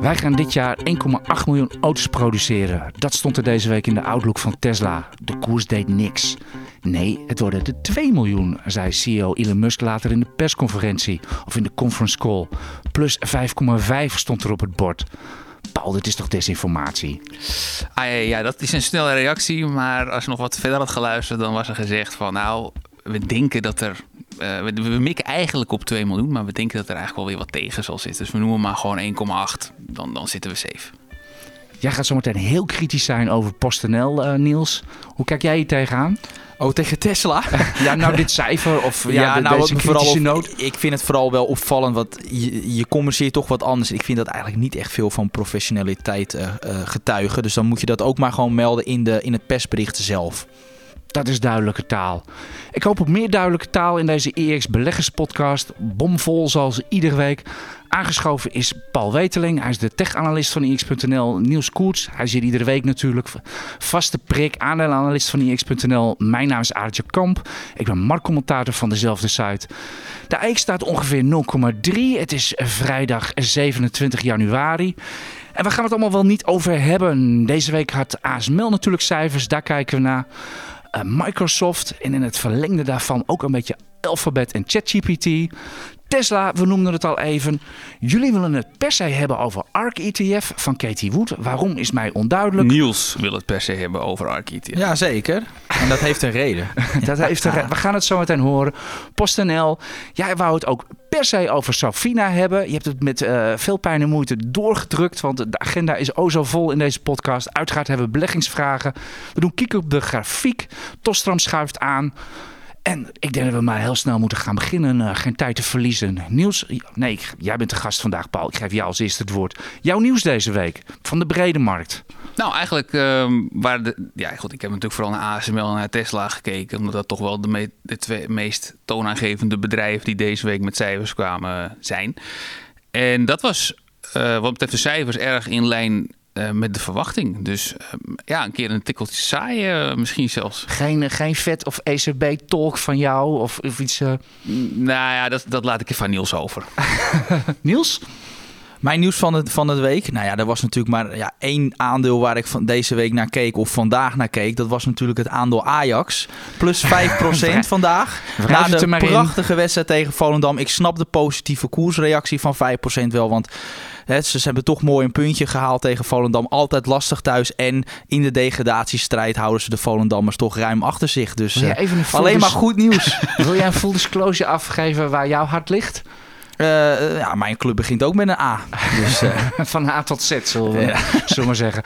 Wij gaan dit jaar 1,8 miljoen auto's produceren. Dat stond er deze week in de outlook van Tesla. De koers deed niks. Nee, het worden er 2 miljoen, zei CEO Elon Musk later in de persconferentie of in de conference call. Plus 5,5 stond er op het bord. Paul, dit is toch desinformatie? Ah, ja, ja, dat is een snelle reactie. Maar als je nog wat verder had geluisterd, dan was er gezegd van nou, we denken dat er. Eh, we, we mikken eigenlijk op 2 miljoen, maar we denken dat er eigenlijk wel weer wat tegen zal zitten. Dus we noemen maar gewoon 1,8. Dan, dan zitten we safe. Jij gaat zometeen heel kritisch zijn over PostNL, eh, Niels. Hoe kijk jij hier tegenaan? Oh, tegen Tesla? Ja, nou dit cijfer of ja, de, nou, deze vooral. Ik vind het vooral wel opvallend, want je, je communiceert toch wat anders. Ik vind dat eigenlijk niet echt veel van professionaliteit eh, eh, getuigen. Dus dan moet je dat ook maar gewoon melden in, de, in het persbericht zelf. Dat is duidelijke taal. Ik hoop op meer duidelijke taal in deze EX Beleggerspodcast. Bomvol zoals iedere week. Aangeschoven is Paul Weteling. Hij is de tech-analyst van EX.nl. Niels Koerts. Hij zit iedere week natuurlijk. Vaste prik, aandelenanalist van EX.nl. Mijn naam is Aartje Kamp. Ik ben marktcommentator van dezelfde site. De EIK staat ongeveer 0,3. Het is vrijdag 27 januari. En we gaan het allemaal wel niet over hebben. Deze week had ASML natuurlijk cijfers. Daar kijken we naar. Eh, Microsoft en in het verlengde daarvan ook een beetje Alphabet en ChatGPT. Tesla, we noemden het al even. Jullie willen het per se hebben over ARK ETF van Katie Wood. Waarom is mij onduidelijk. Niels wil het per se hebben over Architect. Ja, zeker. En dat heeft een reden. Dat heeft er, we gaan het zo meteen horen. PostNL, jij wou het ook per se over Safina hebben. Je hebt het met eh, veel pijn en moeite doorgedrukt, want de agenda is o zo vol in deze podcast. Uiteraard hebben we beleggingsvragen. We doen kiek op de grafiek. Tostram schuift aan. En ik denk dat we maar heel snel moeten gaan beginnen. eh, geen tijd te verliezen. Nieuws? Nee, jij bent de gast vandaag, Paul. Ik geef jou als eerste het woord. Jouw nieuws deze week van de brede markt. Nou, eigenlijk ehm waren de. Ja, goed, ik heb natuurlijk vooral naar ASML en naar Tesla gekeken. Omdat dat toch wel de, twee meest toonaangevende bedrijven die deze week met cijfers kwamen eh, zijn. En dat was, eh, wat betreft de cijfers, erg in lijn eh, met de verwachting. Dus ehm, ja, een keer een tikkeltje saai, eh, misschien zelfs. Geen, eh, geen vet of ECB-talk van jou of, of iets. eh, Nou ja, dat, dat laat ik even aan Niels over. Niels? Mijn nieuws van, het, van de week. Nou ja, er was natuurlijk maar ja, één aandeel waar ik van deze week naar keek. Of vandaag naar keek. Dat was natuurlijk het aandeel Ajax. Plus 5% vandaag. Na de in. prachtige wedstrijd tegen Volendam. Ik snap de positieve koersreactie van 5% wel. Want hè, ze, hebben toch mooi een puntje gehaald tegen Volendam. Altijd lastig thuis. En in de degradatiestrijd houden ze de Volendammers toch ruim achter zich. Dus eh, even alleen maar goed nieuws. Wil jij een full disclosure afgeven waar jouw hart ligt? Eh, eh, ja, mijn club begint ook met een A. Dus eh, Van A tot Z, zullen we, zullen we maar zeggen.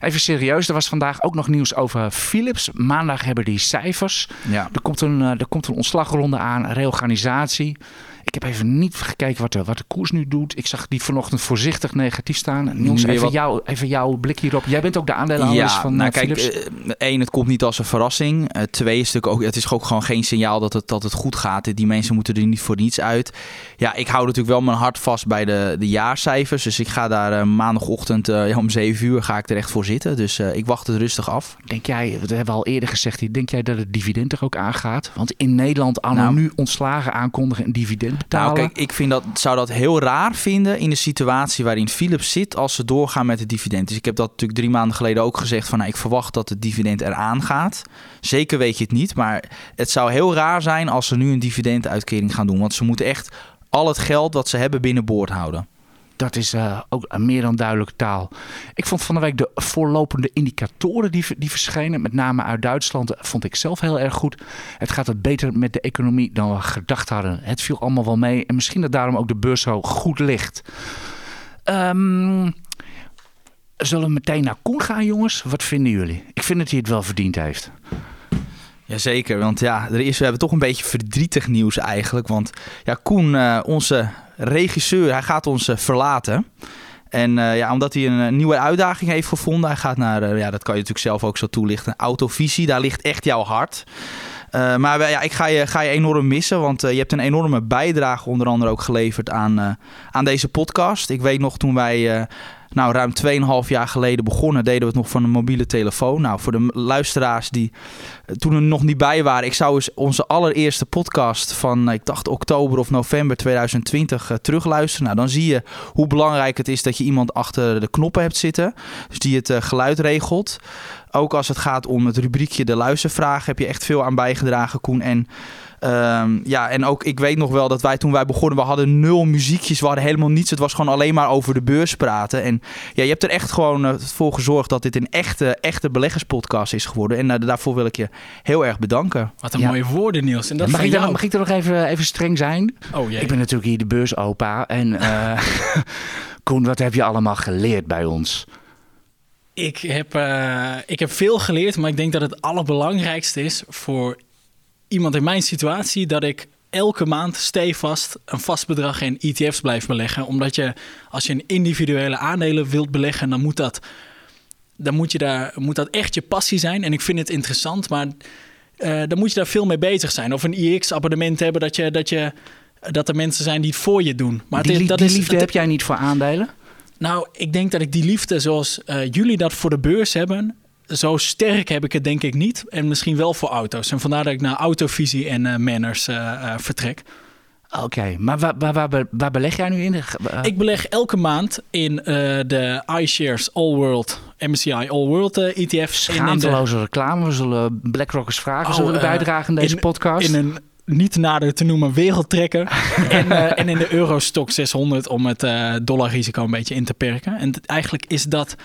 Even serieus, er was vandaag ook nog nieuws over Philips. Maandag hebben die cijfers. ja. Er komt een, er komt een ontslagronde aan, reorganisatie. Ik heb even niet gekeken wat de, wat de koers nu doet. Ik zag die vanochtend voorzichtig negatief staan. Niels, even, wat- jou, even jouw blik hierop. Jij bent ook de aandelenanalist van nou, eh, kijk, Philips. eh, één, het komt niet als een verrassing. Eh, twee is natuurlijk ook, het is ook gewoon geen signaal dat het, dat het goed gaat. Die mensen moeten er niet voor niets uit. Ja, ik hou natuurlijk wel mijn hart vast bij de, de jaarcijfers. Dus ik ga daar eh, maandagochtend eh, ja, om 7 uur ga ik er echt voor zitten. Dus eh, ik wacht het rustig af. Denk jij, dat hebben we al eerder gezegd, denk jij dat het dividend er ook aangaat? Want in Nederland anno Nou. nu ontslagen aankondigen en dividend betalen. Nou, kijk, ik vind dat, zou dat heel raar vinden in de situatie waarin Philips zit als ze doorgaan met het dividend. Dus ik heb dat natuurlijk drie maanden geleden ook gezegd van nou, ik verwacht dat het dividend eraan gaat. Zeker weet je het niet, maar het zou heel raar zijn als ze nu een dividenduitkering gaan doen. Want ze moeten echt al het geld dat ze hebben binnenboord houden. Dat is eh, ook een meer dan duidelijke taal. Ik vond van de week de voorlopende indicatoren die, die verschenen, met name uit Duitsland, eh, vond ik zelf heel erg goed. Het gaat wat beter met de economie dan we gedacht hadden. Het viel allemaal wel mee en misschien dat daarom ook de beurs zo goed ligt. Ehm, zullen we meteen naar Koen gaan, jongens? Wat vinden jullie? Ik vind dat hij het wel verdiend heeft. Jazeker, want ja, er is, we hebben toch een beetje verdrietig nieuws eigenlijk. Want ja, Koen, eh, onze regisseur, hij gaat ons eh, verlaten. En eh, ja, omdat hij een, eh, nieuwe uitdaging heeft gevonden, hij gaat naar, ja, dat kan je natuurlijk zelf ook zo toelichten, Autovisie, daar ligt echt jouw hart. Maar ja, ik ga je, ga je enorm missen, want je hebt een enorme bijdrage onder andere ook geleverd aan, aan deze podcast. Ik weet nog toen wij nou, ruim 2,5 jaar geleden begonnen, deden we het nog van een mobiele telefoon. Nou, voor de luisteraars die eh, toen er nog niet bij waren, ik zou eens onze allereerste podcast van, ik dacht oktober of november 2020 uh, terugluisteren. Nou, dan zie je hoe belangrijk het is dat je iemand achter de knoppen hebt zitten, dus die het geluid regelt. Ook als het gaat om het rubriekje de luistervraag heb je echt veel aan bijgedragen, Koen. En Um, ja, en ook ik weet nog wel dat wij toen wij begonnen, we hadden nul muziekjes, we hadden helemaal niets. Het was gewoon alleen maar over de beurs praten. En ja, je hebt er echt gewoon uh, voor gezorgd dat dit een echte, echte beleggerspodcast is geworden. En uh, daarvoor wil ik je heel erg bedanken. Wat een ja. mooie woorden, Niels. En dat mag, ik er, mag ik er nog even, even streng zijn? Oh, jee. Ik ben natuurlijk hier de beursopa. En uh, Koen, wat heb je allemaal geleerd bij ons? Ik heb, ik heb veel geleerd, maar ik denk dat het allerbelangrijkste is voor iemand in mijn situatie dat ik elke maand stevast een vast bedrag in ETF's blijf beleggen. Omdat je, als je een individuele aandelen wilt beleggen, dan moet dat, dan moet je daar, moet dat echt je passie zijn. En ik vind het interessant, maar uh, dan moet je daar veel mee bezig zijn. Of een IX-abonnement hebben dat, je, dat, je, dat er mensen zijn die het voor je doen. Maar die, het, dat die is, liefde heb jij niet voor aandelen? Nou, ik denk dat ik die liefde zoals uh, jullie dat voor de beurs hebben, zo sterk heb ik het denk ik niet. En misschien wel voor auto's. En vandaar dat ik naar Autovisie en uh, Manners uh, uh, vertrek. Oké, okay, maar waar, waar, waar, waar, beleg jij nu in? Ik beleg elke maand in de iShares All World, MSCI All World ETF's. Schaamteloze de... reclame. We zullen BlackRockers vragen. Oh, zullen we bijdragen in deze in, podcast? In een niet nader te noemen wereldtrekker. en, uh, en in de Eurostock 600 om het uh, dollarrisico een beetje in te perken. En eigenlijk is dat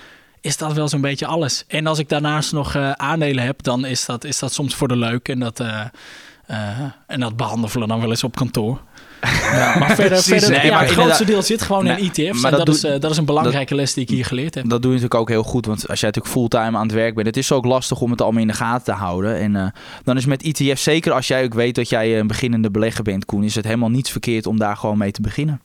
is dat wel zo'n beetje alles. En als ik daarnaast nog uh, aandelen heb, dan is dat, is dat soms voor de leuk. En dat, en dat behandelen we dan wel eens op kantoor. Ja, maar verder, verder nee, ja, maar het grootste deel zit gewoon nee, in ETF's. Maar dat, dat, doe, is, dat is een belangrijke dat, les die ik hier geleerd heb. Dat doe je natuurlijk ook heel goed. Want als jij natuurlijk fulltime aan het werk bent... het is ook lastig om het allemaal in de gaten te houden. En uh, dan is met ETF, zeker als jij ook weet dat jij een beginnende belegger bent, Koen... is het helemaal niets verkeerd om daar gewoon mee te beginnen.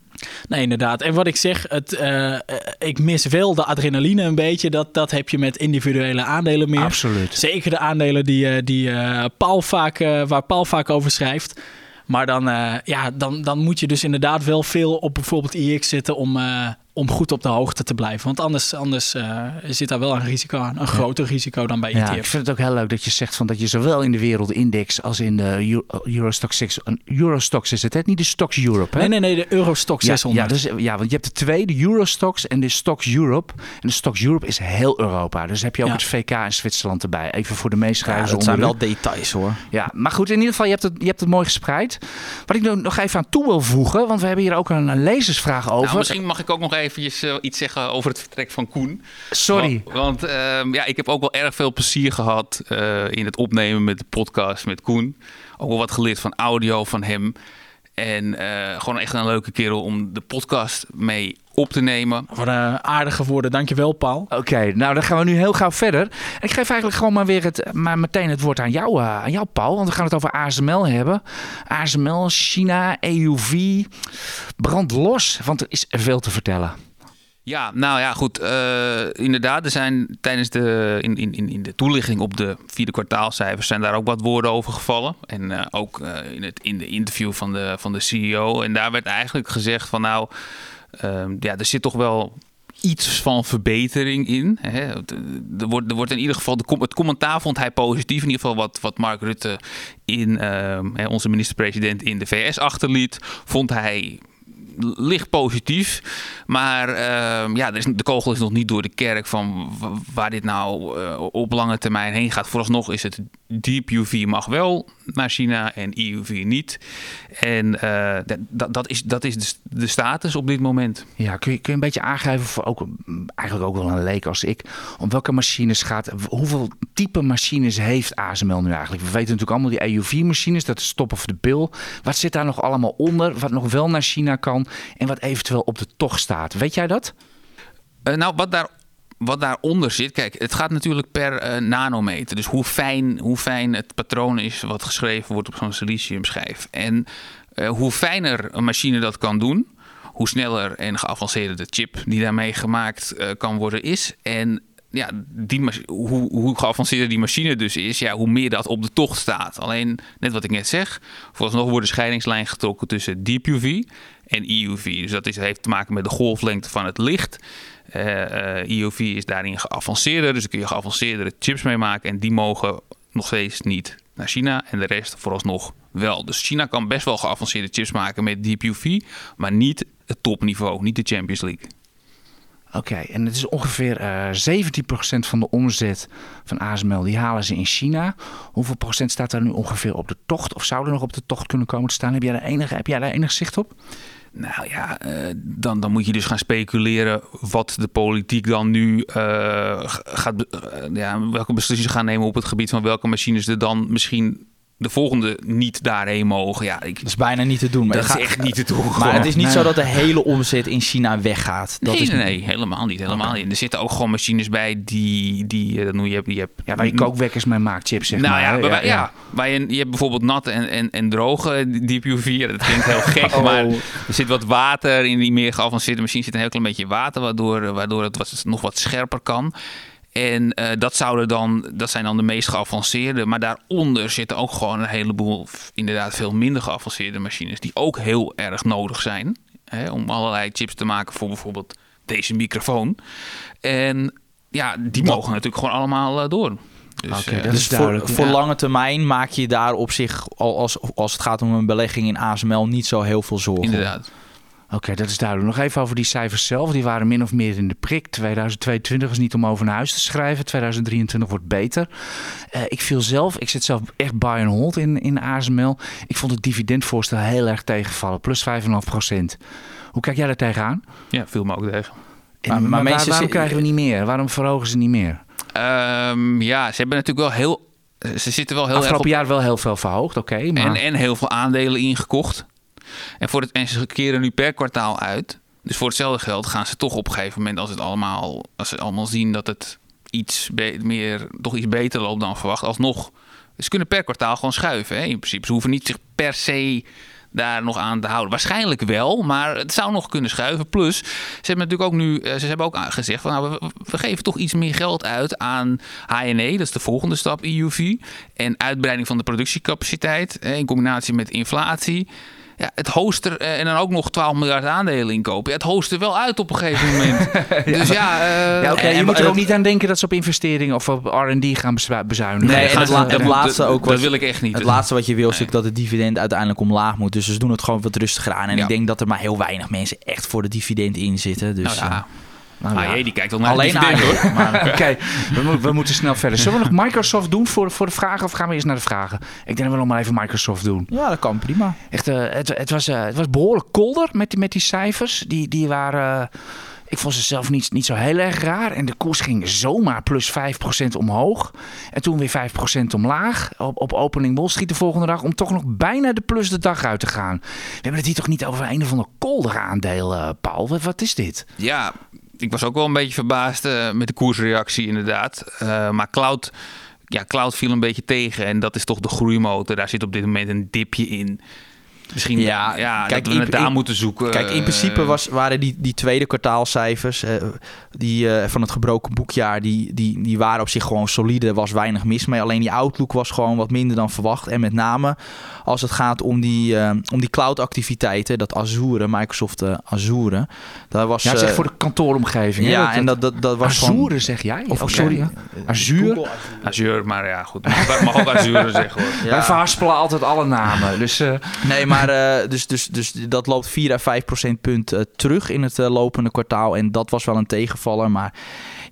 Nee, inderdaad. En wat ik zeg, het, uh, ik mis wel de adrenaline een beetje. Dat, dat heb je met individuele aandelen meer. Absoluut. Zeker de aandelen die, die Paul vaak, waar Paul vaak over schrijft. Maar dan, uh, ja, dan, dan moet je dus inderdaad wel veel op bijvoorbeeld IX zitten om, uh, om goed op de hoogte te blijven. Want anders, anders uh, zit daar wel een risico aan. Een groter risico dan bij ETF. Ja, ik vind het ook heel leuk dat je zegt van dat je zowel in de wereldindex als in de Euro, Eurostox 6... Eurostox is het, hè? niet de Stocks Europe. Hè? Nee, nee, nee, de Eurostox 600. Ja, dus, ja, want je hebt de twee, de Eurostox en de Stocks Europe. En de Stocks Europe is heel Europa. Dus heb je ook ja. het VK in Zwitserland erbij. Even voor de meeschrijvers. Ja, dat zijn wel details hoor. Ja, maar goed, in ieder geval, je hebt het, je hebt het mooi gespreid. Wat ik nog even aan toe wil voegen, want we hebben hier ook een, een lezersvraag over. Nou, misschien mag ik ook nog eventjes uh, iets zeggen over het vertrek van Koen. Sorry. Want, want uh, ja, ik heb ook wel erg veel plezier gehad uh, in het opnemen met de podcast met Koen. Ook wel wat geleerd van audio van hem. En uh, gewoon echt een leuke kerel om de podcast mee op te nemen. Wat uh, aardige woorden, dankjewel Paul. Oké, okay, nou dan gaan we nu heel gauw verder. Ik geef eigenlijk gewoon maar weer het, maar meteen het woord aan jou, uh, aan jou Paul. Want we gaan het over ASML hebben. ASML, China, EUV, brand los, want er is veel te vertellen. Ja, nou ja, goed. Uh, inderdaad, er zijn tijdens de, in, in, in de toelichting op de vierde kwartaalcijfers zijn daar ook wat woorden over gevallen. En uh, ook uh, in, het, in de interview van de, van de CEO. En daar werd eigenlijk gezegd van nou, ja, er zit toch wel iets van verbetering in. Hè. Er, wordt, er wordt in ieder geval, de, het commentaar vond hij positief. In ieder geval wat, wat Mark Rutte, in, onze minister-president in de VS achterliet, vond hij licht positief. Maar uh, ja, de kogel is nog niet door de kerk van waar dit nou uh, op lange termijn heen gaat. Vooralsnog is het deep UV mag wel naar China en EUV niet. En uh, dat, dat is, dat is de, status op dit moment. Ja, kun je, kun een beetje aangeven voor ook, eigenlijk ook wel een leek als ik, om welke machines gaat, hoeveel type machines heeft ASML nu eigenlijk? We weten natuurlijk allemaal die EUV-machines, dat is stoppen voor de bil. Wat zit daar nog allemaal onder, wat nog wel naar China kan en wat eventueel op de tocht staat? Weet jij dat? Uh, nou, wat daar wat daaronder zit, kijk, het gaat natuurlijk per uh, nanometer. Dus hoe fijn, hoe fijn het patroon is wat geschreven wordt op zo'n siliciumschijf. En uh, hoe fijner een machine dat kan doen, hoe sneller en geavanceerder de chip die daarmee gemaakt kan worden is. En ja, die, hoe, hoe geavanceerder die machine dus is, ja, hoe meer dat op de tocht staat. Alleen, net wat ik net zeg, vooralsnog wordt de scheidingslijn getrokken tussen deep UV en EUV. Dus dat is, heeft te maken met de golflengte van het licht. Eh, eh, EUV is daarin geavanceerder, dus daar kun je geavanceerdere chips mee maken. En die mogen nog steeds niet naar China en de rest vooralsnog wel. Dus China kan best wel geavanceerde chips maken met deep UV, maar niet het topniveau, niet de Champions League. Oké, en het is ongeveer eh 17% van de omzet van ASML, die halen ze in China. Hoeveel procent staat daar nu ongeveer op de tocht? Of zou er nog op de tocht kunnen komen te staan? Heb jij daar enig, heb jij daar enig zicht op? Nou ja, eh, dan, dan moet je dus gaan speculeren wat de politiek dan nu eh, gaat, eh, ja, welke beslissingen gaan nemen op het gebied van welke machines er dan misschien de volgende niet daarheen mogen. Ja, ik, Dat is bijna niet te doen. Maar dat het is gaat- echt niet te doen. Maar gewoon. het is niet Nee. zo dat de hele omzet in China weggaat. Dat nee, is nee, nee, helemaal niet. Helemaal niet. Er zitten ook gewoon machines bij die, die eh, dat noem je, hebt- je hebt, Ja, waar je kookwekkers mee maakt, chips zeg nou maar. ja, bij- ja, waar je, je hebt bijvoorbeeld nat en, en, en droge deep UV. Ja, Dat klinkt heel gek, Oh. maar er zit wat water in die meer geavanceerde machine. zit een heel klein beetje water, waardoor, waardoor het wat, nog wat scherper kan. En eh, dat, zouden dan, dat zijn dan de meest geavanceerde. Maar daaronder zitten ook gewoon een heleboel, inderdaad veel minder geavanceerde machines. Die ook heel erg nodig zijn. Hè, om allerlei chips te maken voor bijvoorbeeld deze microfoon. En ja, die mogen natuurlijk gewoon allemaal eh, door. Dus, eh, dat Dus is voor, voor ja. lange termijn maak je daar op zich, al- als, als het gaat om een belegging in ASML, niet zo heel veel zorgen. inderdaad. Oké, dat is duidelijk. Nog even over die cijfers zelf. Die waren min of meer in de prik. 2022 is niet om over naar huis te schrijven. 2023 wordt beter. Eh, ik viel zelf, ik zit zelf echt buy and hold in, in ASML. Ik vond het dividendvoorstel heel erg tegenvallen. Plus 5,5 procent. Hoe kijk jij daar tegenaan? Ja, viel me ook tegen. En, Maar- mensen waarom krijgen we niet meer? Waarom verhogen ze niet meer? Ehm, ja, ze hebben natuurlijk wel heel. Ze zitten wel heel erg Afgelopen op, jaar wel heel veel verhoogd, oké. maar en, en heel veel aandelen ingekocht. En, voor het, en ze keren nu per kwartaal uit. Dus voor hetzelfde geld gaan ze toch op een gegeven moment, als, het allemaal, als ze allemaal zien dat het iets meer, toch iets beter loopt dan verwacht, alsnog. Ze kunnen per kwartaal gewoon schuiven. Hè, in principe. Ze hoeven niet zich per se daar nog aan te houden. Waarschijnlijk wel, maar het zou nog kunnen schuiven. Plus, ze hebben natuurlijk ook nu, eh, ze hebben ook gezegd van nou, we, geven toch iets meer geld uit aan HNE, dat is de volgende stap, EUV. En uitbreiding van de productiecapaciteit in combinatie met inflatie. Ja, het hoster eh, en dan ook nog 12 miljard aandelen inkopen. Ja, het host er wel uit op een gegeven moment. Dus ja, eh, Ja, en- je en- moet er ook niet aan denken dat ze op investeringen of op R&D gaan bezuinigen. Nee, en het ze- la- dat- het dat- laatste ook Dat wat- wil ik echt niet. Het laatste wat je wil is natuurlijk dat het dividend uiteindelijk omlaag moet. Dus ze doen het gewoon wat rustiger aan. En Ja. ik denk dat er maar heel weinig mensen echt voor de dividend in zitten. Dus, Nou ja, eh, Nou ja. AJ die kijkt al naar alleen dividend, hoor. Maar, Oké, we, we moeten snel verder. Zullen we nog Microsoft doen voor, voor de vragen of gaan we eerst naar de vragen? Ik denk dat we nog maar even Microsoft doen. ja, dat kan prima. Echt, eh, het, het, was, eh, het was behoorlijk kolder met, die- met die cijfers. Die, die waren, eh, ik vond ze zelf niet, niet zo heel erg raar. En de koers ging zomaar plus 5% omhoog. En toen weer 5% omlaag op, op opening Wall Street de volgende dag. Om toch nog bijna de plus de dag uit te gaan. We hebben het hier toch niet over een of ander kolder aandeel, eh, Paul. Wat, wat is dit? Ja, ik was ook wel een beetje verbaasd eh, met de koersreactie inderdaad. Eh, maar cloud, ja, cloud viel een beetje tegen. En dat is toch de groeimotor. Daar zit op dit moment een dipje in. Misschien Ja, ja, kijk, dat we in- het daar in- moeten zoeken. Kijk, in principe Eh, was, waren die, die tweede kwartaalcijfers eh, die, eh, van het gebroken boekjaar, die, die, die waren op zich gewoon solide. Er was weinig mis mee. Alleen die outlook was gewoon wat minder dan verwacht. En met name als het gaat om die, om die cloud activiteiten, dat Azure, Microsoft Azure. Daar was, Ja, eh, voor de kantooromgeving. ja, en dat, dat, dat was Azure gewoon... zeg jij? Of oh, sorry. ja. Azure? Azure, maar ja, goed. Mag, mag ook Azure zeggen hoor. Ja. Wij verhaspelen altijd alle namen. Dus eh, Nee, maar eh, dus, dus, dus dat loopt 4 à 5 procentpunt eh, terug in het eh, lopende kwartaal. En dat was wel een tegenvaller. Maar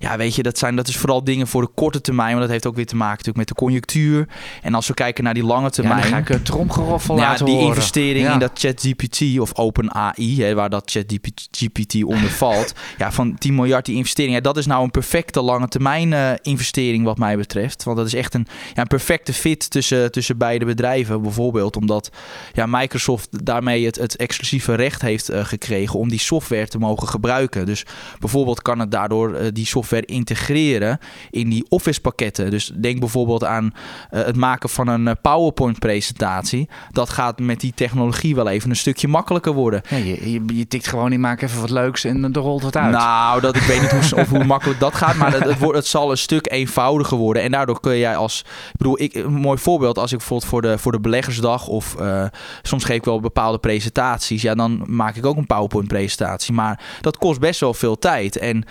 ja, weet je, dat, zijn, dat is vooral dingen voor de korte termijn. Want dat heeft ook weer te maken natuurlijk met de conjunctuur. En als we kijken naar die lange ja, termijn. dan ga ik het tromgeroffel ja, laten die horen. investering Ja. in dat ChatGPT of OpenAI, hè, waar dat ChatGPT onder valt, ja, van 10 miljard die investering, ja, dat is nou een perfecte lange termijn eh, investering wat mij betreft. Want dat is echt een, ja, een perfecte fit tussen, tussen beide bedrijven. Bijvoorbeeld omdat ja, Microsoft daarmee het, het exclusieve recht heeft eh, gekregen om die software te mogen gebruiken. Dus bijvoorbeeld kan het daardoor eh, die software integreren in die Office pakketten. Dus denk bijvoorbeeld aan eh, het maken van een eh, PowerPoint presentatie. Dat gaat met die technologie wel even een stukje makkelijker worden. Ja, je, je, je tikt gewoon in, maak even wat leuks en er rolt wat uit. Nou, dat, ik weet niet hoe, of hoe makkelijk dat gaat, maar het, het, wordt, het zal een stuk eenvoudiger worden. En daardoor kun jij als, ik bedoel, ik, een mooi voorbeeld, als ik bijvoorbeeld voor de, voor de beleggersdag of eh, soms geef ik wel bepaalde presentaties, ja, dan maak ik ook een PowerPoint-presentatie. Maar dat kost best wel veel tijd. En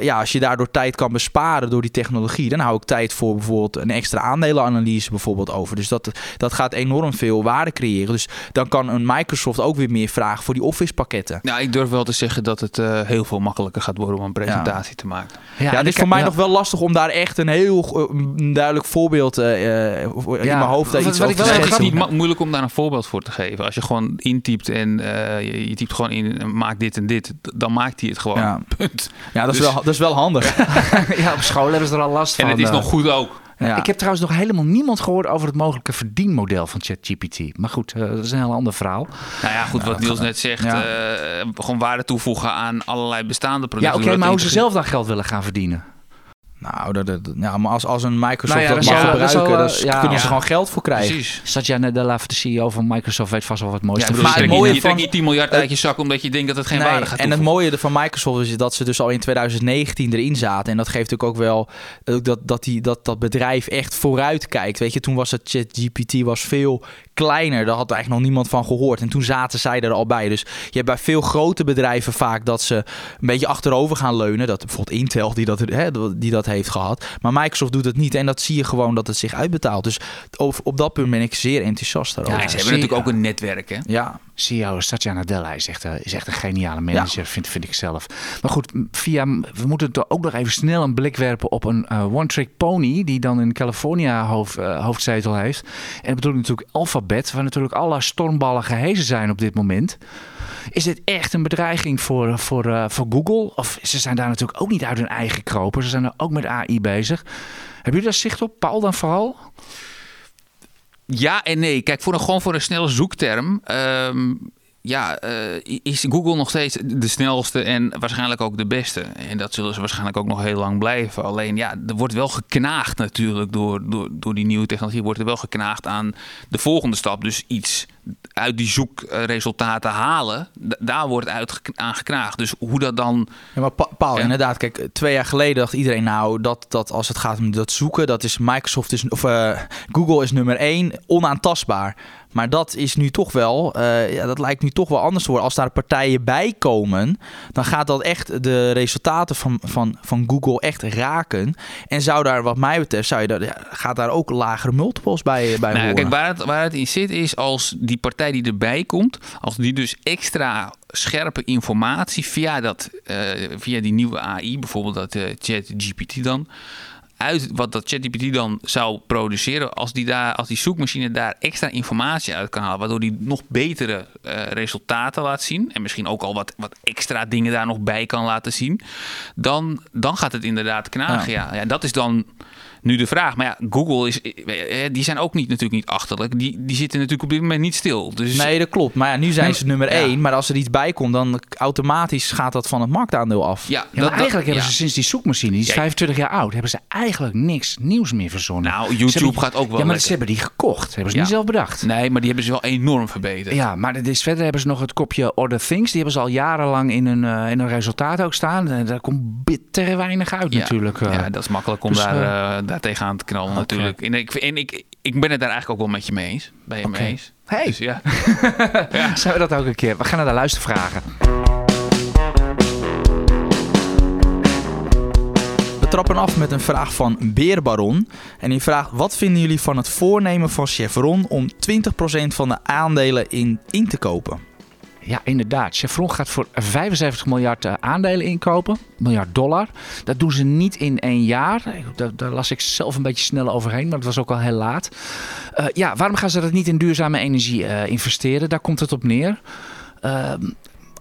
ja, als je daardoor tijd kan besparen door die technologie, dan hou ik tijd voor bijvoorbeeld een extra aandelenanalyse bijvoorbeeld over. Dus dat, dat gaat enorm veel waarde creëren. Dus dan kan een Microsoft ook weer meer vragen voor die Office-pakketten. Nou, ik durf wel te zeggen dat het eh, heel veel makkelijker gaat worden om een presentatie te maken. Ja, en het is voor mij ja. nog wel lastig om daar echt een heel eh, duidelijk voorbeeld eh, in Ja, mijn hoofd wat- iets wat over ik te wel het is niet moeilijk om daar een voorbeeld voor te geven. Als je gewoon intypt en eh, je, je typt gewoon in, maak dit en dit, dan maakt hij het gewoon. Ja. Punt. Ja, dat is, Dus- wel, dat is wel handig. ja, op school hebben ze er al last En van. het is eh. nog goed ook. Ja. Ik heb trouwens nog helemaal niemand gehoord over het mogelijke verdienmodel van ChatGPT. Maar goed, eh, dat is een heel ander verhaal. Nou ja, goed, wat Niels net zegt. Ja. eh, gewoon waarde toevoegen aan allerlei bestaande Ja, producten. oké, Doordat maar hoe ze zelf dan geld willen gaan verdienen. Nou, dat, dat- ja, maar als, als een Microsoft Nou ja, dat dat mag zal- gebruiken, dan ja. kunnen ze Ja. gewoon geld voor krijgen. Precies. Satya Nadella, de CEO van Microsoft, weet vast wel wat moois Ja, te maar Maar het je mooie van- niet 10 miljard uit je zak omdat je denkt dat het geen Nee, waarde gaat en het mooie van Microsoft is dat ze dus al in 2019 erin zaten. En dat geeft natuurlijk ook wel ook dat, dat, die, dat dat bedrijf echt vooruit kijkt. Weet je, toen was het ChatGPT was veel kleiner. Daar had eigenlijk nog niemand van gehoord. En toen zaten zij er al bij. Dus je hebt bij veel grote bedrijven vaak dat ze een beetje achterover gaan leunen. Dat bijvoorbeeld Intel die dat, hè, die dat heeft gehad. Maar Microsoft doet het niet. En dat zie je gewoon dat het zich uitbetaalt. Dus op, op dat punt ben ik zeer enthousiast daarover. Ja, ze hebben natuurlijk ook een netwerk, hè? Ja, CEO Satya Nadella is echt, eh, is echt een geniale manager, vind, vind ik zelf. Maar goed, via, we moeten toch ook nog even snel een blik werpen op een eh, one-trick pony... die dan in California hoofd, eh, hoofdzetel heeft. En dat bedoel ik natuurlijk Alphabet... waar natuurlijk alle stormballen gehezen zijn op dit moment. Is dit echt een bedreiging voor, voor, voor Google? Of ze zijn daar natuurlijk ook niet uit hun eigen kropen. Ze zijn er ook met AI bezig. Hebben jullie daar zicht op? Paul dan vooral? Ja en nee. Kijk, voor een, gewoon voor een snelle zoekterm. ehm, ja, eh, is Google nog steeds de snelste en waarschijnlijk ook de beste. En dat zullen ze waarschijnlijk ook nog heel lang blijven. Alleen ja, er wordt wel geknaagd natuurlijk door, door, door die nieuwe technologie. Wordt er wel geknaagd aan de volgende stap. Dus iets uit die zoekresultaten halen. Daar wordt uit aan geknaagd. Dus hoe dat dan... Ja, maar Pa- Paul, Ja. inderdaad, kijk, twee jaar geleden dacht iedereen nou dat, dat als het gaat om dat zoeken, dat is Microsoft is, of eh, Google is nummer één, onaantastbaar. Maar dat is nu toch wel, eh, ja, dat lijkt nu toch wel anders te worden. Als daar partijen bij komen, dan gaat dat echt de resultaten van, van, van Google echt raken. En zou daar, wat mij betreft, zou je daar, ja, gaat daar ook lagere multiples bij, bij Nou, horen. kijk, waar het, waar het in zit is als die partij die erbij komt, als die dus extra scherpe informatie via, dat, eh, via die nieuwe AI, bijvoorbeeld dat eh, ChatGPT dan, uit wat dat ChatGPT dan zou produceren, als die, daar, als die zoekmachine daar extra informatie uit kan halen, waardoor die nog betere eh, resultaten laat zien en misschien ook al wat, wat extra dingen daar nog bij kan laten zien, dan, dan gaat het inderdaad knagen. Ja. Ja, dat is dan nu de vraag. Maar ja, Google is, eh, die zijn ook niet, natuurlijk niet achterlijk. Die, die zitten natuurlijk op dit moment niet stil. Dus Nee, dat klopt. Maar ja, nu zijn ze nummer ja. één. Maar als er iets bij komt, dan automatisch gaat dat van het marktaandeel af. ja, Ja, dat- maar dat- eigenlijk hebben ja. ze sinds die zoekmachine, die is Ja. 25 jaar oud, hebben ze eigenlijk niks nieuws meer verzonnen. Nou, YouTube hebben- gaat ook wel Ja, maar lekker. ze hebben die gekocht. Hebben ze Ja. niet zelf bedacht. Nee, maar die hebben ze wel enorm verbeterd. Ja, maar is, verder hebben ze nog het kopje Order Things. Die hebben ze al jarenlang in hun, eh, in hun resultaat ook staan. En daar komt bitter weinig uit Ja. natuurlijk. eh. Ja, dat is makkelijk om Dus, daar, eh, eh, daar tegenaan te knallen natuurlijk. En, ik, en ik, ik ben het daar eigenlijk ook wel met je mee eens. Ben je mee eens? Hey, Dus ja. zijn we dat ook een keer? We gaan naar de luistervragen. We trappen af met een vraag van Beerbaron. En die vraagt: Wat vinden jullie van het voornemen van Chevron om 20% van de aandelen in, in te kopen? Ja, inderdaad. Chevron gaat voor 75 miljard eh, aandelen inkopen. Miljard dollar. Dat doen ze niet in één jaar. Daar, daar las ik zelf een beetje snel overheen, maar het was ook al heel laat. Eh, ja, waarom gaan ze dat niet in duurzame energie eh, investeren? Daar komt het op neer. Ehm,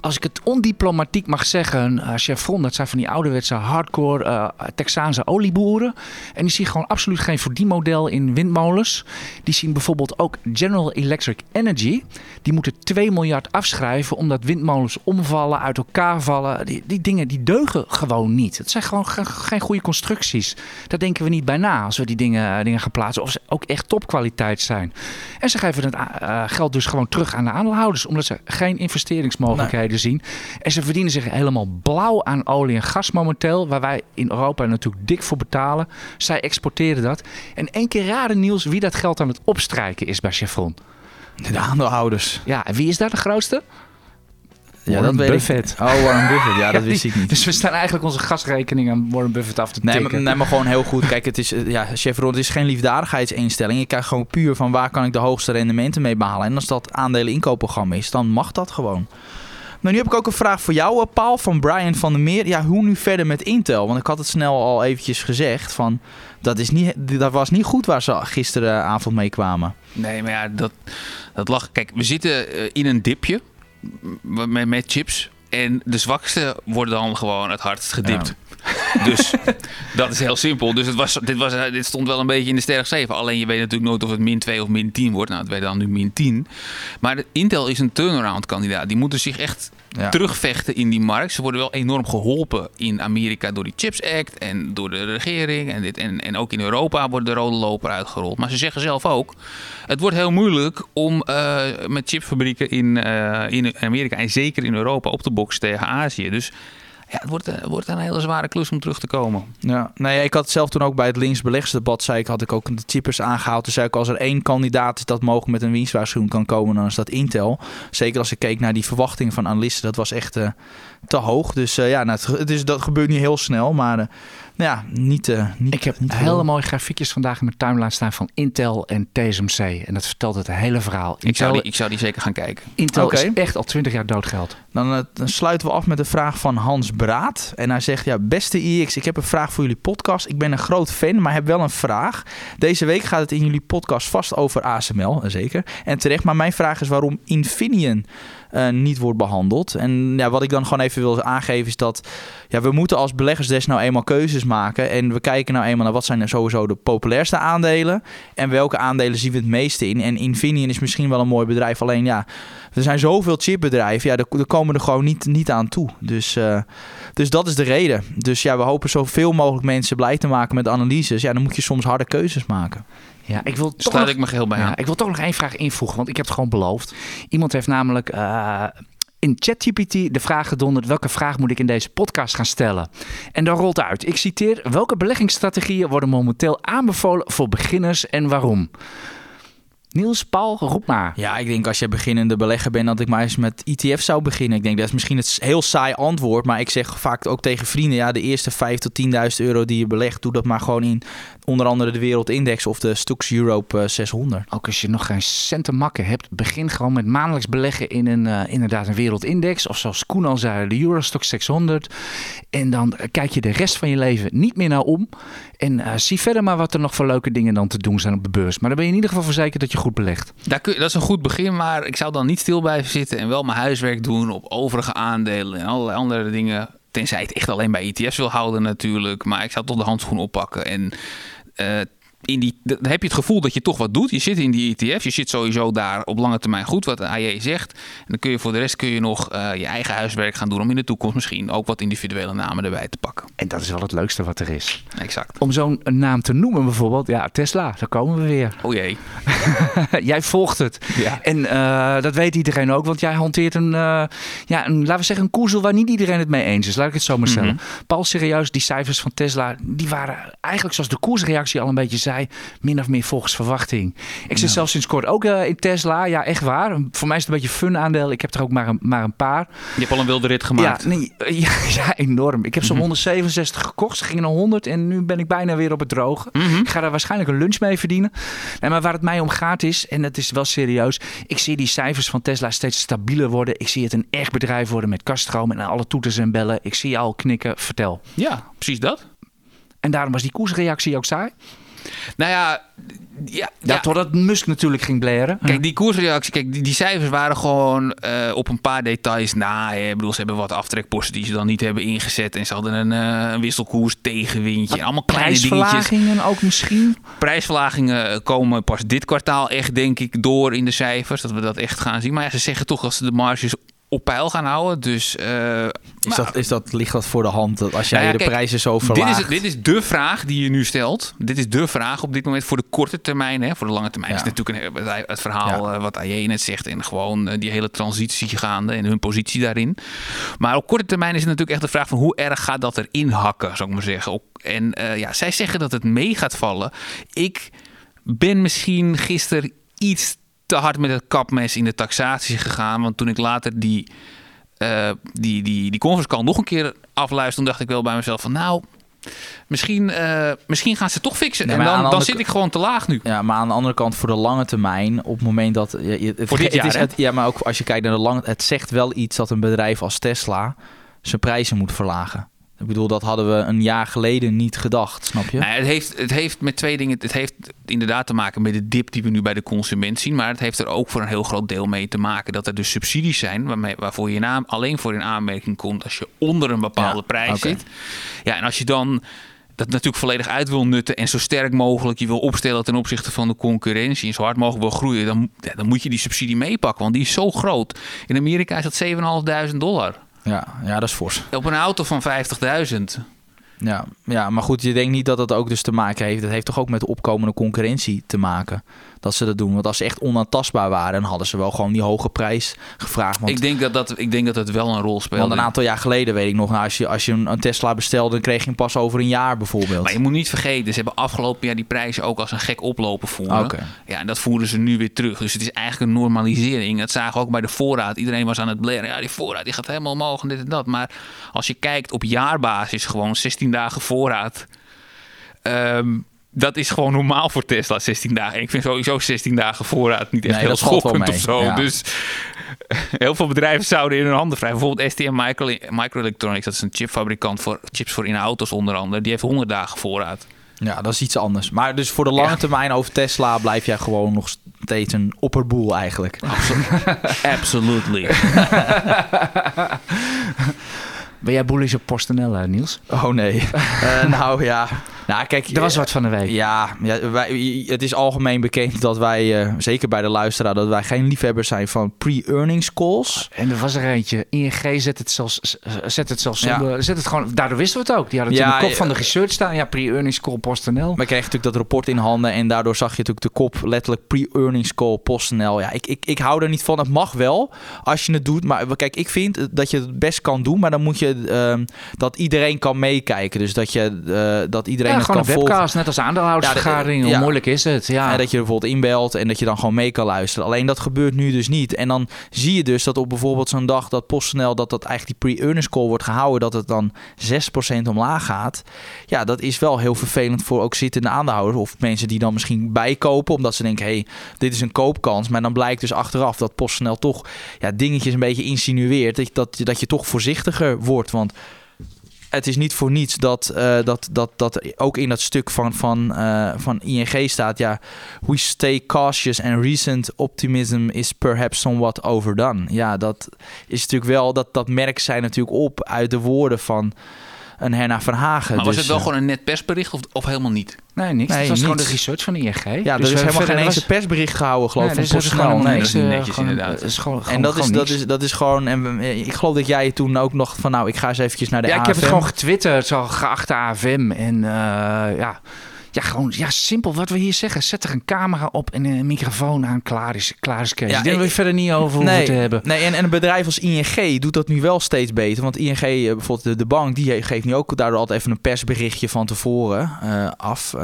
als ik het ondiplomatiek mag zeggen, uh, Chevron, dat zijn van die ouderwetse hardcore uh, Texaanse olieboeren. En die zien gewoon absoluut geen verdienmodel in windmolens. Die zien bijvoorbeeld ook General Electric Energy. Die moeten 2 miljard afschrijven omdat windmolens omvallen, uit elkaar vallen. Die, die dingen die deugen gewoon niet. Het zijn gewoon geen goede constructies. Daar denken we niet bij na als we die dingen, dingen gaan plaatsen. Of ze ook echt topkwaliteit zijn. En ze geven het geld dus gewoon terug aan de aandeelhouders. Omdat ze geen investeringsmogelijkheden zien. En ze verdienen zich helemaal blauw aan olie en gas momenteel. Waar wij in Europa natuurlijk dik voor betalen. Zij exporteren dat. En één keer raden Niels wie dat geld aan het opstrijken is bij Chevron. De aandeelhouders. Ja, en wie is daar de grootste? Ja, dat weet Buffett. Ik. Oh, Warren Buffett. Ja, dat wist ik niet. Dus we staan eigenlijk onze gasrekening aan Warren Buffett af te nee, tikken. Maar, nee, maar gewoon heel goed. Kijk, het is, ja, Chevron het is geen liefdadigheidsinstelling. Je kijkt gewoon puur van waar kan ik de hoogste rendementen mee behalen. En als dat aandelen inkoopprogramma is, dan mag dat gewoon. Nou, nu heb ik ook een vraag voor jou, eh, Paul, van Brian van der Meer. Ja, hoe nu verder met Intel? Want ik had het snel al eventjes gezegd van... Dat, is niet, dat was niet goed waar ze gisteravond mee kwamen. Nee, maar ja, dat, dat lag... Kijk, we zitten eh, in een dipje met, met chips. En de zwakste worden dan gewoon het hardst gedipt. Ja. Dus dat is heel simpel. Dus het was, dit, was, dit stond wel een beetje in de sterk 7. Alleen je weet natuurlijk nooit of het min 2 of min 10 wordt. Nou, het werd dan nu min 10. Maar Intel is een turnaround kandidaat. Die moeten zich echt ja. terugvechten in die markt. Ze worden wel enorm geholpen in Amerika door die Chips Act en door de regering. En, dit, en, en ook in Europa wordt de rode loper uitgerold. Maar ze zeggen zelf ook, het wordt heel moeilijk om uh, met chipfabrieken in, uh, in Amerika en zeker in Europa op te boksen tegen Azië. Dus ja, het wordt, het wordt een hele zware klus om terug te komen. Ja, nee, ik had zelf toen ook bij het linksbeleggsdebat, zei ik, had ik ook de chippers aangehaald. Toen zei ik, als er één kandidaat is dat mogelijk met een winstwaarschuwing kan komen, dan is dat Intel. Zeker als ik keek naar die verwachtingen van analisten, dat was echt uh, te hoog. Dus uh, ja, nou, het, is, dat gebeurt niet heel snel, maar ja, niet, uh, niet Ik heb niet hele veel. mooie grafiekjes vandaag in mijn timeline staan van Intel en TSMC. En dat vertelt het hele verhaal. Ik zou die, ik zou die zeker gaan kijken. Intel Oké. is echt al 20 jaar doodgeld. Dan, uh, dan sluiten we af met een vraag van Hans Braat. En hij zegt, ja, beste IX, ik heb een vraag voor jullie podcast. Ik ben een groot fan, maar heb wel een vraag. Deze week gaat het in jullie podcast vast over ASML, uh, zeker. En terecht, maar mijn vraag is waarom Infineon uh, niet wordt behandeld. En ja, wat ik dan gewoon even wil aangeven is dat ja, we moeten als beleggers des nou eenmaal keuzes maken. En we kijken nou eenmaal naar wat zijn er sowieso de populairste aandelen. En welke aandelen zien we het meeste in. En Infineon is misschien wel een mooi bedrijf. Alleen ja, er zijn zoveel chipbedrijven. Ja, er, komen er gewoon niet, niet aan toe. Dus, uh, dus dat is de reden. Dus ja, we hopen zoveel mogelijk mensen blij te maken met analyses. Ja, dan moet je soms harde keuzes maken. Ja, ik wil toch Sluit nog, ik me geheel bij aan. ja, ik wil toch nog één vraag invoegen, want ik heb het gewoon beloofd. Iemand heeft namelijk uh, in ChatGPT de vraag gedonderd: welke vraag moet ik in deze podcast gaan stellen? En dan rolt uit. Ik citeer: welke beleggingsstrategieën worden momenteel aanbevolen voor beginners en waarom? Niels, Paul, roep maar. Ja, ik denk als je beginnende belegger bent dat ik maar eens met ETF zou beginnen. Ik denk dat is misschien het heel saai antwoord, maar ik zeg vaak ook tegen vrienden, ja, de eerste 5 tot 10.000 euro die je belegt, doe dat maar gewoon in onder andere de Wereldindex of de Stux Europe 600. Ook als je nog geen cent te makken hebt, begin gewoon met maandelijks beleggen in een, uh, inderdaad een Wereldindex. Of zoals Koen al zei, de Eurostox 600. En dan kijk je de rest van je leven niet meer naar om. En uh, zie verder maar wat er nog voor leuke dingen dan te doen zijn op de beurs. Maar dan ben je in ieder geval verzekerd dat je goed belegt. Daar kun je, dat is een goed begin, maar ik zou dan niet stil blijven zitten en wel mijn huiswerk doen op overige aandelen en allerlei andere dingen. Tenzij je het echt alleen bij ETF's wil houden natuurlijk. Maar ik zou toch de handschoen oppakken en... Uh, in die, dan heb je het gevoel dat je toch wat doet. Je zit in die ETF, je zit sowieso daar op lange termijn goed, wat de AJ zegt. En dan kun je voor de rest kun je nog uh, je eigen huiswerk gaan doen om in de toekomst misschien ook wat individuele namen erbij te pakken. En dat is wel het leukste wat er is. Exact. Om zo'n naam te noemen bijvoorbeeld, ja, Tesla, daar komen we weer. Oh jee. jij volgt het. Ja. En uh, dat weet iedereen ook, want jij hanteert een, uh, ja, een, laten we zeggen, een koersel waar niet iedereen het mee eens is. Laat ik het zo maar stellen. Mm -hmm. Paul, serieus, die cijfers van Tesla, die waren eigenlijk zoals de koersreactie al een beetje zei, min of meer volgens verwachting. Ik zit ja. zelfs sinds kort ook uh, in Tesla. Ja, echt waar. Voor mij is het een beetje een fun aandeel. Ik heb er ook maar een, maar een paar. Je hebt al een wilde rit gemaakt. Ja, nee, ja, ja enorm. Ik heb zo'n mm -hmm. 167 gekocht. Ze gingen naar 100 en nu ben ik bijna weer op het droge. Mm -hmm. Ik ga daar waarschijnlijk een lunch mee verdienen. Nee, maar waar het mij om gaat is, en het is wel serieus, ik zie die cijfers van Tesla steeds stabieler worden. Ik zie het een echt bedrijf worden met kaststroom en alle toeters en bellen. Ik zie je al knikken. Vertel. Ja, precies dat. En daarom was die koersreactie ook saai. Nou ja, ja, Ja, totdat Musk natuurlijk ging blaren. Kijk, die koersreactie, kijk, die, die cijfers waren gewoon eh, op een paar details na. hè. Ik bedoel, ze hebben wat aftrekposten die ze dan niet hebben ingezet. En ze hadden een, eh, wisselkoers tegenwindje. Allemaal kleine dingetjes. Prijsverlagingen ook misschien. Prijsverlagingen komen pas dit kwartaal echt, denk ik, door in de cijfers. Dat we dat echt gaan zien. Maar ja, ze zeggen toch dat ze de marges op peil gaan houden. Dus eh, Is dat, is dat, ligt dat voor de hand dat als jij Nou ja, de kijk, prijzen zo dit verlaagt? is, dit is de vraag die je nu stelt. Dit is de vraag op dit moment voor de korte termijn. Hè. Voor de lange termijn Ja. is natuurlijk een, het- verhaal eh, wat AJ net zegt. En gewoon eh, die hele transitie gaande en hun positie daarin. Maar op korte termijn is het natuurlijk echt de vraag van hoe erg gaat dat erin hakken, zou ik maar zeggen. En ja, zij zeggen dat het mee gaat vallen. Ik ben misschien gisteren iets te hard met het kapmes in de taxatie gegaan. Want toen ik later die, eh, die, die, die conference call nog een keer afluisterde, toen dacht ik wel bij mezelf van nou, misschien, eh, misschien gaan ze toch fixen. Nee, en dan, dan zit ik gewoon te laag nu. Ja, maar aan de andere kant voor de lange termijn, op het moment dat... je- je- het, Voor dit het jaar, is het- ja, maar ook als je kijkt naar de lange... Het zegt wel iets dat een bedrijf als Tesla zijn prijzen moet verlagen. Ik bedoel, dat hadden we een jaar geleden niet gedacht, snap je? Nou, het, heeft, het heeft met twee dingen. Het heeft inderdaad te maken met de dip die we nu bij de consument zien. Maar het heeft er ook voor een heel groot deel mee te maken dat er dus subsidies zijn. Waarmee, waarvoor je naam alleen voor in aanmerking komt als je onder een bepaalde Ja, prijs zit. Ja, en als je dan dat natuurlijk volledig uit wil nutten en zo sterk mogelijk je wil opstellen ten opzichte van de concurrentie en zo hard mogelijk wil groeien, dan, dan moet je die subsidie meepakken, want die is zo groot. In Amerika is dat 7.500 dollar. Ja, ja, dat is fors. Op een auto van 50.000. Ja, ja, maar goed, je denkt niet dat dat ook dus te maken heeft. Dat heeft toch ook met de opkomende concurrentie te maken. Dat ze dat doen. Want als ze echt onaantastbaar waren, dan hadden ze wel gewoon die hoge prijs gevraagd. Want, Ik denk dat dat, ik denk dat het wel een rol speelt. want een aantal jaar geleden weet ik nog, nou, als je, als je een, Tesla bestelde, dan kreeg je hem pas over een jaar bijvoorbeeld. Maar je moet niet vergeten, ze hebben afgelopen jaar die prijzen ook als een gek oplopen voeren. Ja, en dat voeren ze nu weer terug. Dus het is eigenlijk een normalisering. Dat zagen we ook bij de voorraad. Iedereen was aan het blaren. Ja, die voorraad die gaat helemaal omhoog en dit en dat. Maar als je kijkt op jaarbasis, gewoon 16 dagen voorraad. ehm, dat is gewoon normaal voor Tesla, 16 dagen. En ik vind sowieso 16 dagen voorraad niet echt Nee, heel schokkend of zo. ja. Dus heel veel bedrijven zouden in hun handen wrijven. Bijvoorbeeld STM Micro, Microelectronics, dat is een chipfabrikant voor chips voor in auto's onder andere. Die heeft 100 dagen voorraad. Ja, dat is iets anders. Maar dus voor de lange Ja. termijn over Tesla blijf jij gewoon nog steeds een opperboel eigenlijk. Absolutely. Ben jij bullish op PostNL, Niels? Oh nee. Eh, nou ja. Nou, kijk, Er was wat van de week. Ja, ja wij, het is algemeen bekend dat wij, eh, zeker bij de luisteraar, dat wij geen liefhebbers zijn van pre-earnings calls. En er was er eentje. ING zet het zelfs, zet het zelfs Ja. zet het gewoon, daardoor wisten we het ook. Die hadden het Ja, in de kop van de research staan. Ja, pre-earnings call PostNL. Wij kregen natuurlijk dat rapport in handen en daardoor zag je natuurlijk de kop letterlijk pre-earnings call PostNL. Ja, ik, ik, ik hou er niet van. Het mag wel als je het doet. Maar kijk, ik vind dat je het best kan doen, maar dan moet je ehm, dat iedereen kan meekijken. Dus dat, je, eh, dat iedereen Ja, gewoon een webcast, net als aandeelhoudersvergadering. Ja, Hoe moeilijk is het? Ja. En dat je bijvoorbeeld inbelt en dat je dan gewoon mee kan luisteren. Alleen dat gebeurt nu dus niet. En dan zie je dus dat op bijvoorbeeld zo'n dag dat PostNL... dat dat eigenlijk die pre-earnings call wordt gehouden... dat het dan 6% omlaag gaat. Ja, dat is wel heel vervelend voor ook zittende aandeelhouders... of mensen die dan misschien bijkopen... omdat ze denken, hey, dit is een koopkans. Maar dan blijkt dus achteraf dat PostNL toch ja, dingetjes een beetje insinueert... dat, dat, dat je toch voorzichtiger wordt. Want het is niet voor niets dat, eh, dat, dat, dat ook in dat stuk van, van, eh, van ING staat... ja, we stay cautious and recent optimism is perhaps somewhat overdone. Ja, dat is natuurlijk wel... dat, dat merkt zij natuurlijk op uit de woorden van een Herna Verhagen. Maar was Dus, het wel eh, gewoon een net persbericht of, of helemaal niet? Nee, niks. Nee, het was gewoon de research van de ING. Ja, Dus er is helemaal geen eens een persbericht gehouden, geloof ik, Nee, van dus er PostNL. gewoon Nee. niks, dat is niet eh, netjes, gewoon- inderdaad. het is gewoon, En gewoon- dat is, gewoon dat, is, dat is gewoon... En ik geloof dat jij toen ook nog van... nou, ik ga eens eventjes naar de Ja, ik heb het gewoon getwitterd, zo geachte AFM. En eh, ja, ja, gewoon ja, simpel wat we hier zeggen. Zet er een camera op en een microfoon aan. Klaar is, klaar is Kees. Ja, dat we ik- verder niet over nee, te hebben. Nee, en, en een bedrijf als ING doet dat nu wel steeds beter. Want ING, eh, bijvoorbeeld de, de bank, die geeft nu ook daardoor altijd even een persberichtje van tevoren eh, af. Eh,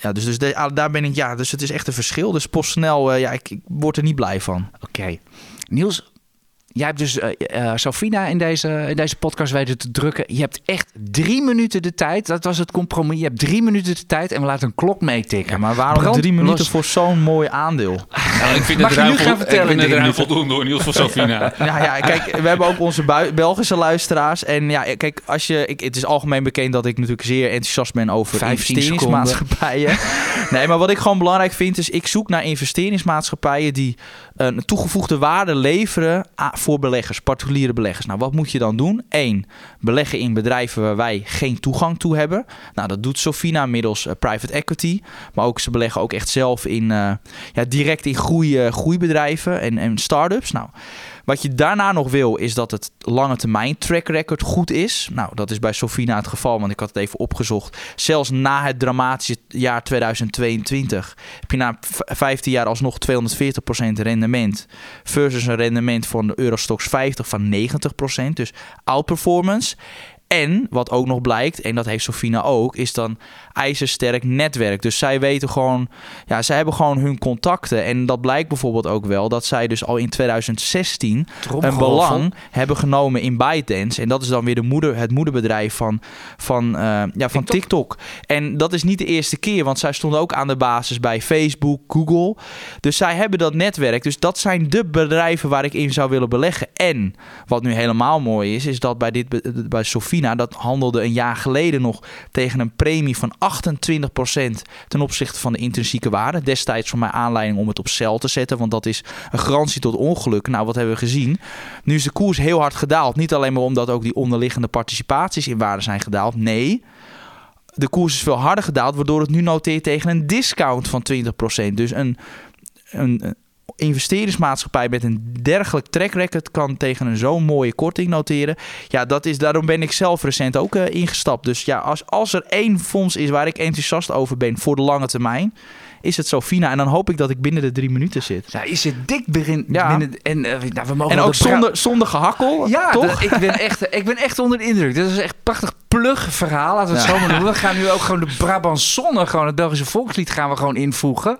ja, dus, dus de- ah, daar ben ik, ja, dus het is echt een verschil. Dus PostNL, eh, ja, ik, ik word er niet blij van. Oké. Niels, Jij hebt dus uh, uh, Sofina in deze, in deze podcast weten te drukken. Je hebt echt drie minuten de tijd. Dat was het compromis. Je hebt drie minuten de tijd en we laten een klok meetikken. Ja, maar waarom Brand drie minuten voor zo'n mooi aandeel? Nou, ik vind Mag het ruim, gaan vertellen? Ik vind het ruim voldoende hoor, Niels van Sofina. ja, ja, kijk, we hebben ook onze Belgische luisteraars. En ja, kijk, als je, ik, het is algemeen bekend dat ik natuurlijk zeer enthousiast ben over investeringsmaatschappijen. nee, maar wat ik gewoon belangrijk vind is, ik zoek naar investeringsmaatschappijen die een toegevoegde waarde leveren voor beleggers, particuliere beleggers. Nou, wat moet je dan doen? Eén, beleggen in bedrijven waar wij geen toegang toe hebben. Nou, dat doet Sofina middels uh, private equity. Maar ook ze beleggen ook echt zelf in, uh, ja, direct in groei, groeibedrijven en, en start-ups. Nou, wat je daarna nog wil, is dat het lange termijn track record goed is. Nou, dat is bij Sofina het geval, want ik had het even opgezocht. Zelfs na het dramatische jaar 2022 heb je na 15 jaar alsnog 240% rendement. Versus een rendement van de Eurostox 50 van 90%. Dus outperformance. En wat ook nog blijkt, en dat heeft Sofina ook, is dan ijzersterk netwerk. Dus zij weten gewoon, ja, zij hebben gewoon hun contacten. En dat blijkt bijvoorbeeld ook wel dat zij dus al in 2016 een belang hebben genomen in ByteDance. En dat is dan weer de moeder, het moederbedrijf van, van, uh, ja, van TikTok. En dat is niet de eerste keer, want zij stonden ook aan de basis bij Facebook, Google. Dus zij hebben dat netwerk. Dus dat zijn de bedrijven waar ik in zou willen beleggen. En wat nu helemaal mooi is, is dat bij, dit, bij Sofina, dat handelde een jaar geleden nog tegen een premie van 28% ten opzichte van de intrinsieke waarde. Destijds voor mij aanleiding om het op cel te zetten, want dat is een garantie tot ongeluk. Nou, wat hebben we gezien? Nu is de koers heel hard gedaald. Niet alleen maar omdat ook die onderliggende participaties in waarde zijn gedaald. Nee, de koers is veel harder gedaald, waardoor het nu noteert tegen een discount van 20%. Dus een, een, investeringsmaatschappij met een dergelijk track record kan tegen een zo'n mooie korting noteren. Ja, dat is, daarom ben ik zelf recent ook uh, ingestapt. Dus ja, als, als er één fonds is waar ik enthousiast over ben voor de lange termijn is het Sofina. En dan hoop ik dat ik binnen de drie minuten zit. Ja, is het dik begin, ja. binnen... En, uh, nou, we mogen en ook zonder, zonder gehakkel, Ja, toch? ik, ben echt, ik ben echt onder de indruk. Dit is echt prachtig plug verhaal, laten we het zo maar noemen. We gaan nu ook gewoon de Brabantsonne, gewoon het Belgische volkslied gaan we gewoon invoegen.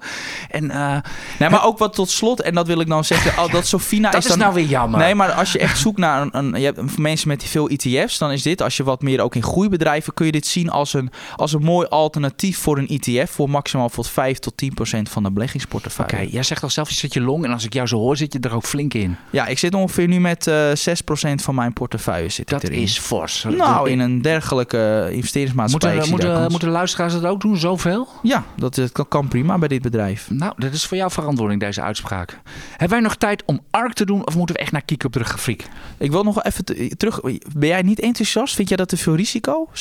En, uh, nee, maar ook wat tot slot, en dat wil ik nou zeggen, oh, dat Sofina dat is, dan, nou weer jammer. Nee, maar als je echt zoekt naar een, een je hebt mensen met veel ETF's, dan is dit, als je wat meer ook in groeibedrijven, kun je dit zien als een, als een mooi alternatief voor een ETF, voor maximaal voor 5 tot 10 procent van de beleggingsportefeuille. Oké, jij zegt al zelf, je zit je long, en als ik jou zo hoor, zit je er ook flink in. Ja, ik zit ongeveer nu met uh, 6 procent van mijn portefeuille zit dat erin. is fors. Nou, in een dergelijke investeringsmaatschappij. Moeten, moeten, moeten luisteraars dat ook doen, zoveel? Ja, dat, kan prima bij dit bedrijf. Nou, dat is voor jou verantwoording, deze uitspraak. Hebben wij nog tijd om ARK te doen of moeten we echt naar Kiek op de grafiek? Ik wil nog even terug. Ben jij niet enthousiast? Vind jij dat te veel risico? 6%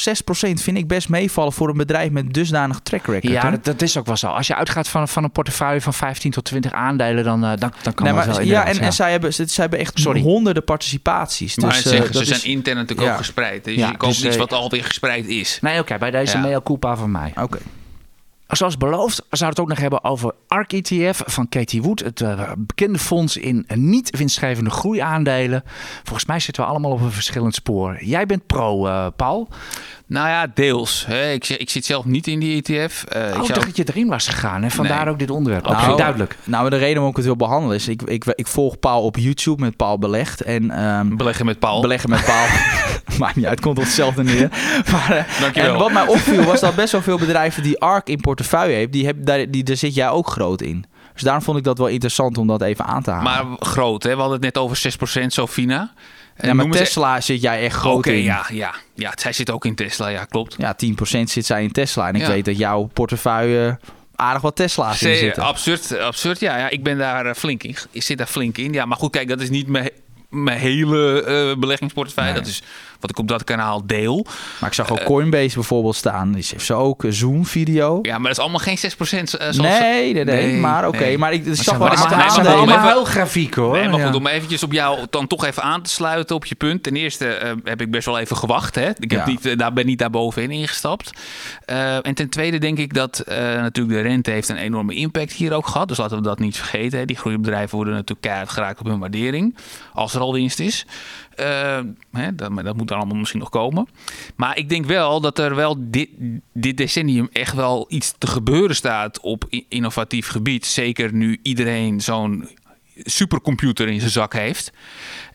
vind ik best meevallen voor een bedrijf met dusdanig track record. Ja, dat, dat, is ook wel zo. Als je uitgaat van, van een portefeuille van 15 tot 20 aandelen, dan, uh, dan, dan kan nee, maar, dat wel Ja, en, en zij, hebben, zij hebben echt Sorry. honderden participaties. Maar dus, zeggen, uh, ze zijn intern natuurlijk ook gespreid. Dus ja, je koopt dus, iets wat alweer gespreid is. Nee, oké, bij deze ja. mea culpa van mij. Oké. Zoals beloofd, we zouden het ook nog hebben over ARK ETF van Katie Wood. Het uh, bekende fonds in niet winstgevende groeiaandelen. Volgens mij zitten we allemaal op een verschillend spoor. Jij bent pro, uh, Paul. Nou ja, deels. Hè. Ik, ik zit zelf niet in die ETF. Uh, oh, ik zou... dat je erin was gegaan en vandaar nee. ook dit onderwerp. Oké, nou, duidelijk. Nou, de reden waarom ik het wil behandelen is... Ik, ik, ik volg Paul op YouTube met Paul Belegd. En, um, beleggen met Paul. Beleggen met Paul. Maakt niet uit, komt op hetzelfde neer. Maar, uh, Dankjewel. En wat mij opviel was dat best wel veel bedrijven die ARK in portefeuille heeft... Die heb, daar, die, daar zit jij ook groot in. Dus daarom vond ik dat wel interessant om dat even aan te halen. Maar groot, hè? We hadden het net over 6% Sofina. Ja, maar Tesla zit jij echt groot okay, in. ja, ja, ja, zij zit ook in Tesla, ja, klopt. Ja, 10% zit zij in Tesla. En ik ja. weet dat jouw portefeuille aardig wat Tesla's in zitten. Absurd, absurd. Ja, ja, ik ben daar flink in. Ik zit daar flink in. Ja, maar goed, kijk, dat is niet mijn, mijn hele uh, beleggingsportefeuille. Nee. Dat is wat ik op dat kanaal deel. Maar ik zag ook uh, Coinbase bijvoorbeeld staan. Die heeft ze ook een Zoom-video. Ja, maar dat is allemaal geen 6%. Uh, zoals... nee, nee, nee, maar oké. Okay. Nee. Maar ik maar zag wel huilgrafiek hoor. Nee, maar goed, om eventjes op jou dan toch even aan te sluiten op je punt. Ten eerste uh, heb ik best wel even gewacht. Hè. Ik heb ja. niet, uh, daar ben niet daar bovenin ingestapt. Uh, en ten tweede denk ik dat natuurlijk de rente heeft een enorme impact hier ook gehad. Dus laten we dat niet vergeten. Hè. Die groeibedrijven worden natuurlijk keihard geraakt op hun waardering. Als er al winst is. Uh, hè, dat, dat, moet dan allemaal misschien nog komen. Maar ik denk wel dat er wel dit, decennium echt wel iets te gebeuren staat op innovatief gebied. Zeker nu iedereen zo'n supercomputer in zijn zak heeft.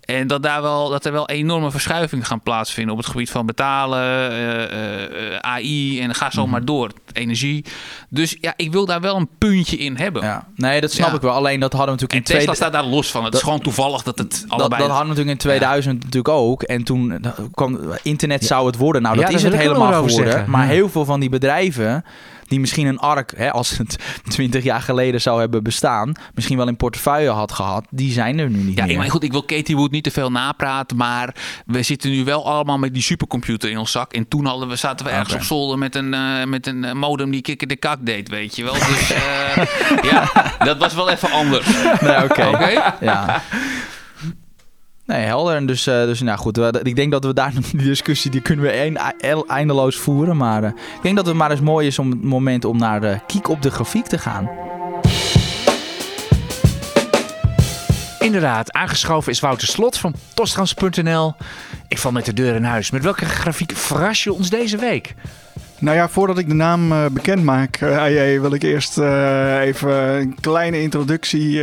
En dat, daar wel, dat er wel enorme verschuivingen gaan plaatsvinden op het gebied van betalen, eh, eh, AI en ga zo Mhm. maar door. Energie. Dus ja, ik wil daar wel een puntje in hebben. Ja. Nee, dat snap Ja. ik wel. Alleen dat hadden we En natuurlijk in Tesla tweede... staat daar los van. Het Dat- is gewoon toevallig dat het Dat, allebei... dat hadden we natuurlijk in 2000 natuurlijk ook. En toen eh, kwam internet zou het worden. Nou, dat is het helemaal geworden. zeggen. Maar Ja. heel veel van die bedrijven die misschien een ARK, hè, als het 20 jaar geleden zou hebben bestaan, misschien wel in portefeuille had gehad, die zijn er nu niet Ja, meer. maar goed, ik wil Katie Wood niet te veel napraten, maar we zitten nu wel allemaal met die supercomputer in ons zak. En toen hadden we, zaten we ergens op zolder met een, eh, met een eh, modem die kikker de kak deed, weet je wel. Dus eh, ja, dat was wel even anders. Nee, oké. Oké? Ja. Nee, helder. Dus, eh, dus nou goed, ik denk dat we daar die discussie, die kunnen we eindeloos voeren. Maar eh, ik denk dat het maar eens mooi is om het moment om naar de kiek op de grafiek te gaan. Inderdaad, aangeschoven is Wouter Slot van tostrans.nl. Ik val met de deur in huis. Met welke grafiek verras je ons deze week? Nou ja, voordat ik de naam eh, bekend maak, AJ, wil ik eerst eh, even een kleine introductie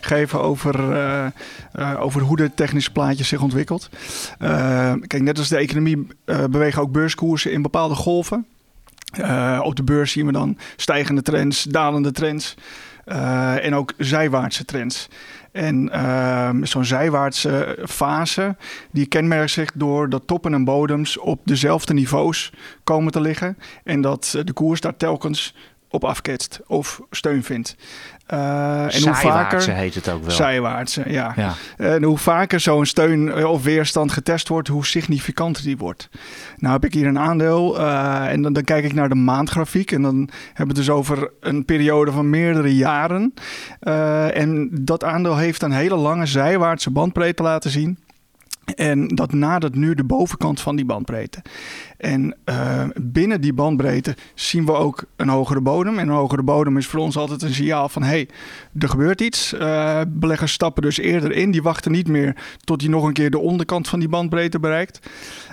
geven over, over hoe de technische plaatje zich ontwikkelt. Kijk, net als de economie bewegen ook beurskoersen in bepaalde golven. Op de beurs zien we dan stijgende trends, dalende trends en ook zijwaartse trends. En ehm, zo'n zijwaartse fase, die kenmerkt zich door dat toppen en bodems op dezelfde niveaus komen te liggen. En dat eh, de koers daar telkens op afketst of steun vindt. Eh, en hoe vaker... heet het ook wel. Zijwaartse, ja. Ja. En hoe vaker zo'n steun of weerstand getest wordt, hoe significanter die wordt. Nou heb ik hier een aandeel eh, en dan, dan kijk ik naar de maandgrafiek. En dan hebben we het dus over een periode van meerdere jaren. Eh, en dat aandeel heeft een hele lange zijwaartse bandbreedte laten zien. En dat nadert nu de bovenkant van die bandbreedte. En eh, binnen die bandbreedte zien we ook een hogere bodem. En een hogere bodem is voor ons altijd een signaal van... hé, hey, er gebeurt iets. Eh, beleggers stappen dus eerder in. Die wachten niet meer tot hij nog een keer de onderkant van die bandbreedte bereikt.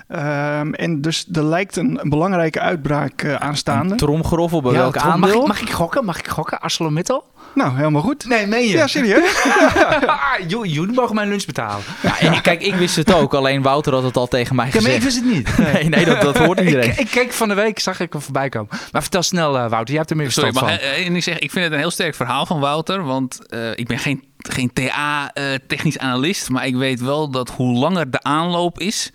Ehm, en dus er lijkt een, een belangrijke uitbraak eh, aanstaande. Een tromgeroffel bij Ja, welk Tron, mag, aandeel? ik, mag ik gokken? Mag ik gokken? ArcelorMittal? Nou, helemaal goed. Nee, meen je? Ja, serieus? Ah, Jullie jullie mogen mijn lunch betalen. Ja, en- kijk, ik wist het ook. Alleen Wouter had het al tegen mij Ja, maar ik gezegd. wist het niet. Nee, nee, dat, dat hoort iedereen. Ik, ik keek van de week, zag ik hem voorbij komen. Maar vertel snel, eh, Wouter. Jij hebt er meer Sorry, verstand maar van. eh, en ik, zeg, ik vind het een heel sterk verhaal van Wouter. Want eh, ik ben geen, geen TA-technisch analist. Maar ik weet wel dat hoe langer de aanloop is...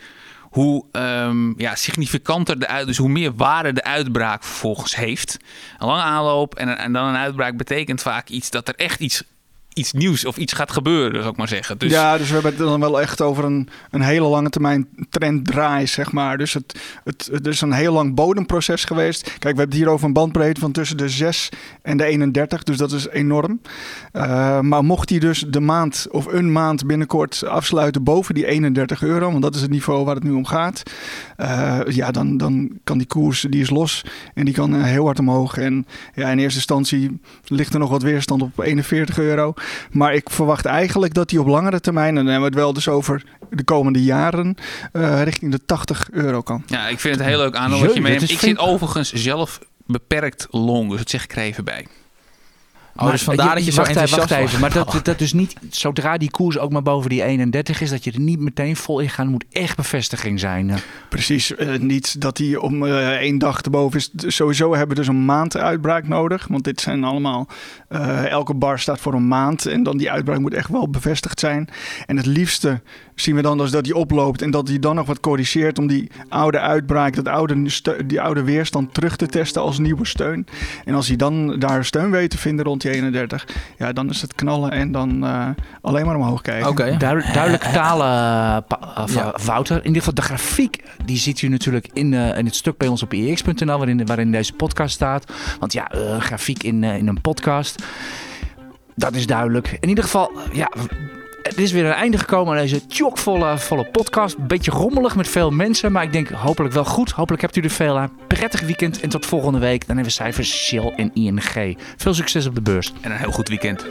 hoe ehm, ja, significanter de uit, dus hoe meer waarde de uitbraak vervolgens heeft. Een lange aanloop en, en dan een uitbraak betekent vaak iets dat er echt iets, iets nieuws of iets gaat gebeuren, zou ik maar zeggen. Dus Ja, dus we hebben het dan wel echt over een, een hele lange termijn trenddraai, zeg maar. Dus het, het, het is een heel lang bodemproces geweest. Kijk, we hebben het hier over een bandbreedte van tussen de 6 en de 31, dus dat is enorm. Uh, maar mocht die dus de maand of een maand binnenkort afsluiten boven die 31 euro, want dat is het niveau waar het nu om gaat, uh, ja, dan, dan kan die koers, die is los en die kan uh, heel hard omhoog. En ja, in eerste instantie ligt er nog wat weerstand op 41 euro. Maar ik verwacht eigenlijk dat die op langere termijn, en dan hebben we het wel dus over de komende jaren, uh, richting de 80 euro kan. Ja, ik vind het een heel leuk aandeel wat je meeneemt. Ik zit overigens zelf beperkt long, dus dat zeg ik er even bij. Oh, maar, dus vandaar je, dat je zo enthousiast wacht even. Maar dat, dat dus niet, zodra die koers ook maar boven die 31 is, dat je er niet meteen vol in gaat. moet echt bevestiging zijn. Ja. Precies. Uh, niet dat die om uh, één dag erboven is. Sowieso hebben we dus een maand uitbraak nodig. Want dit zijn allemaal, uh, elke bar staat voor een maand. En dan die uitbraak moet echt wel bevestigd zijn. En het liefste zien we dan dus dat die oploopt en dat die dan nog wat corrigeert om die oude uitbraak, dat oude, die oude weerstand terug te testen als nieuwe steun. En als hij dan daar steun weet te vinden rond die 31, ja, dan is het knallen en dan uh, alleen maar omhoog kijken. Okay. Duidelijk, duidelijk talen, uh, ja. Wouter. In ieder geval de grafiek, die ziet u natuurlijk in, uh, in het stuk bij ons op ix.nl, waarin, waarin deze podcast staat. Want ja, uh, grafiek in, in een podcast, dat is duidelijk. In ieder geval, ja... Het is weer een einde gekomen aan deze chockvolle volle podcast. Beetje rommelig met veel mensen, maar ik denk hopelijk wel goed. Hopelijk hebt u er veel aan. Prettig weekend en tot volgende week. Dan hebben we cijfers Shell en ING. Veel succes op de beurs. En een heel goed weekend.